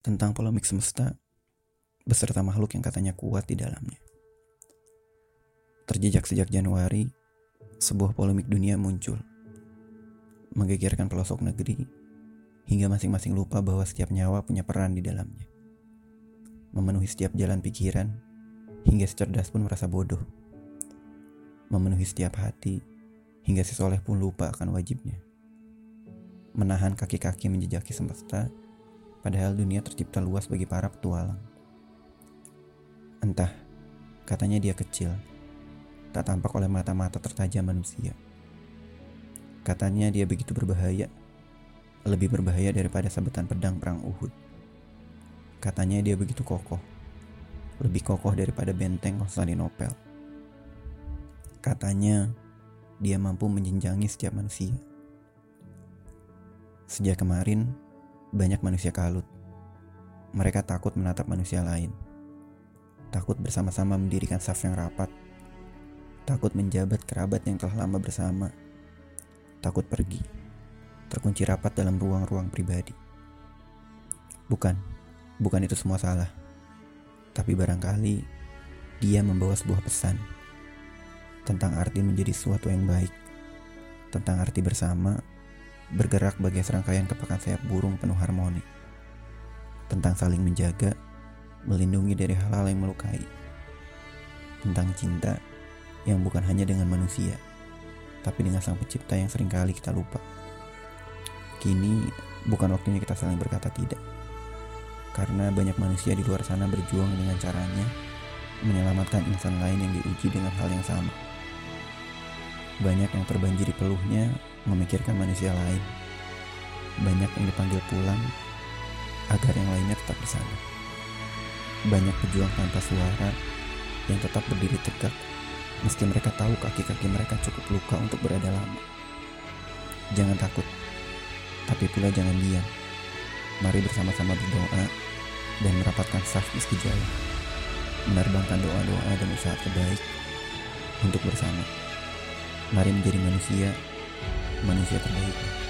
tentang polemik semesta beserta makhluk yang katanya kuat di dalamnya. Terjejak sejak Januari, sebuah polemik dunia muncul. Menggegerkan pelosok negeri, hingga masing-masing lupa bahwa setiap nyawa punya peran di dalamnya. Memenuhi setiap jalan pikiran, hingga secerdas pun merasa bodoh. Memenuhi setiap hati, hingga si soleh pun lupa akan wajibnya. Menahan kaki-kaki menjejaki semesta, padahal dunia tercipta luas bagi para petualang. Entah, katanya dia kecil, tak tampak oleh mata-mata tertajam manusia. Katanya dia begitu berbahaya, lebih berbahaya daripada sabetan pedang perang Uhud. Katanya dia begitu kokoh, lebih kokoh daripada benteng Konstantinopel. Katanya dia mampu menjenjangi setiap manusia. Sejak kemarin, banyak manusia kalut. Mereka takut menatap manusia lain. Takut bersama-sama mendirikan saf yang rapat. Takut menjabat kerabat yang telah lama bersama. Takut pergi. Terkunci rapat dalam ruang-ruang pribadi. Bukan, bukan itu semua salah. Tapi barangkali dia membawa sebuah pesan tentang arti menjadi sesuatu yang baik, tentang arti bersama bergerak bagai serangkaian kepakan sayap burung penuh harmoni. Tentang saling menjaga, melindungi dari hal-hal yang melukai. Tentang cinta yang bukan hanya dengan manusia, tapi dengan sang pencipta yang sering kali kita lupa. Kini bukan waktunya kita saling berkata tidak. Karena banyak manusia di luar sana berjuang dengan caranya menyelamatkan insan lain yang diuji dengan hal yang sama. Banyak yang terbanjiri peluhnya memikirkan manusia lain. Banyak yang dipanggil pulang agar yang lainnya tetap di sana. Banyak pejuang tanpa suara yang tetap berdiri tegak meski mereka tahu kaki-kaki mereka cukup luka untuk berada lama. Jangan takut, tapi pula jangan diam. Mari bersama-sama berdoa dan merapatkan saf meski jauh. Menerbangkan doa-doa dan usaha terbaik untuk bersama. Mari menjadi manusia, manusia terbaik.